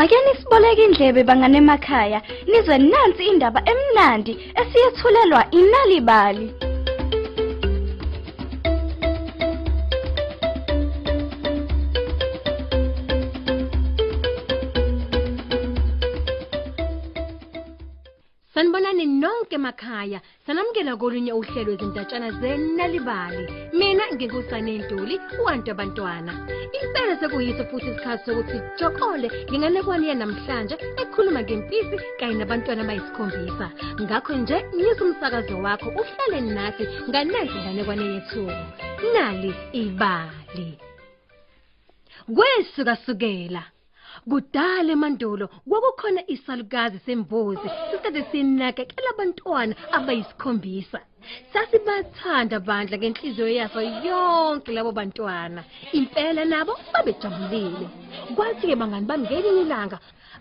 ake nisiboleke indlebe bangane emakhaya. Nizwe nansi indaba emnandi esiyethulelwa inalibali. Sanibonani nonke emakhaya. Sanamukela kolunye uhlelo izindatshana zenalibali. Mina nginkusane Ntuli, uwantu abantwana. Impela sekuyiso futhi isikhathi sokuthi jokole nginganekwane yanamhlanje ekhuluma ngempisi kanye nabantwana bayisikhombisa. Ngakho nje nyisa umsakazo wakho uhlale nathi nganenze inganekwane yethu. Nali ibali. Kwesuka sukela Kudala emandulo kwakukhona isalukazi sembuzi sisikade sinakekela abantwana abayisikhombisa. Sasibathanda bandla ngenhliziyo yaso yonke labo bantwana. Impela nabo babejabulile. Kwathi ke bangani bami ngelinye ilanga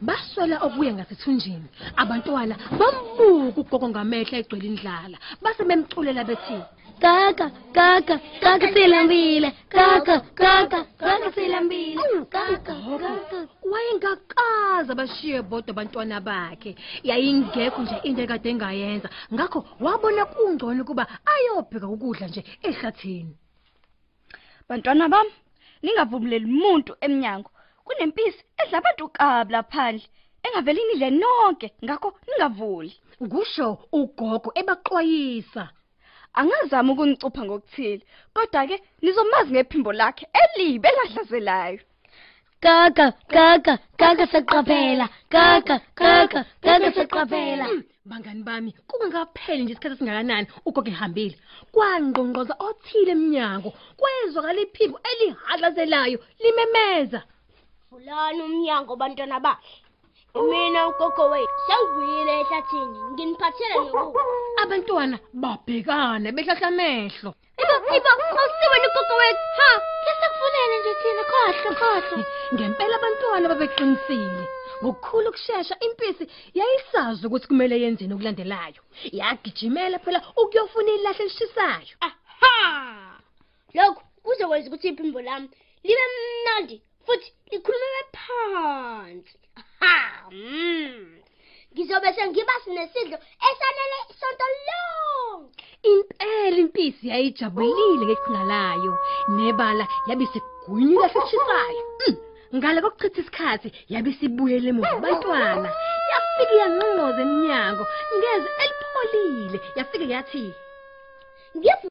baswela okuya ngasethunjini. Abantwana bambuka ugogo ngamehla egcwele indlala. Base bemculela bethi Kaka, kaka, kaka silambile. Kaka, kaka, kaka silambile. Kaka, kaka. Wayengakaza bashiye bodwa abantwana bakhe yayingekho nje into ekade engayenza ngakho wabona kungcono kuba ayobheka ukudla nje ehlathini Bantwana bami, ningavumuleli umuntu eminyango. Kunempisi edla abantu kabi laphandle. Engaveli nidle nonke, ngakho ningavuli. kusho ugogo ebaxwayisa Angazama ukunicupha ngokuthile, kodwa ke nizomazi ngephimbo lakhe elibe elahlaselayo. Kaka, kaka, kaka saqaphela. Kaka, kaka, kaka saqaphela. Mm, bangani bami kungakapheli nje isikhathi esingakanani ugogo ehambile kwangqongqoza othile eminyango kwezwakala iphimbo elihadlazelayo limemeza Vulani umnyango bantwana bahle. Mina ugogo wethu sengivuyile ehlathini nginiphathele nokuba. abantwana babhekana behlahla amehlo iba awusibona ugogo wethu. Ha, kesekufunele nje thina khohle khohle. ngempela abantwana babeqinisile ngokukhulu ukushesha impisi yayisazi ukuthi kumele yenzeni okulandelayo yagijimela phela ukuyofuna ilahle elishisayo Aha! Lokhu kuzokwenza ukuthi iphimbo lami libe mnandi futhi likhulume phansi. Mm. Ngizobe sengiba sinesidlo esanele isonto lonke. impela impisi yayijabulile ngeqhinga layo nebala ilahle elishisayo Mm, ngale kokuchitha isikhathi yabe sibuyele emuva abantwana yafika yanqonqoza eminyango ngeze elipholile. Yafike yathi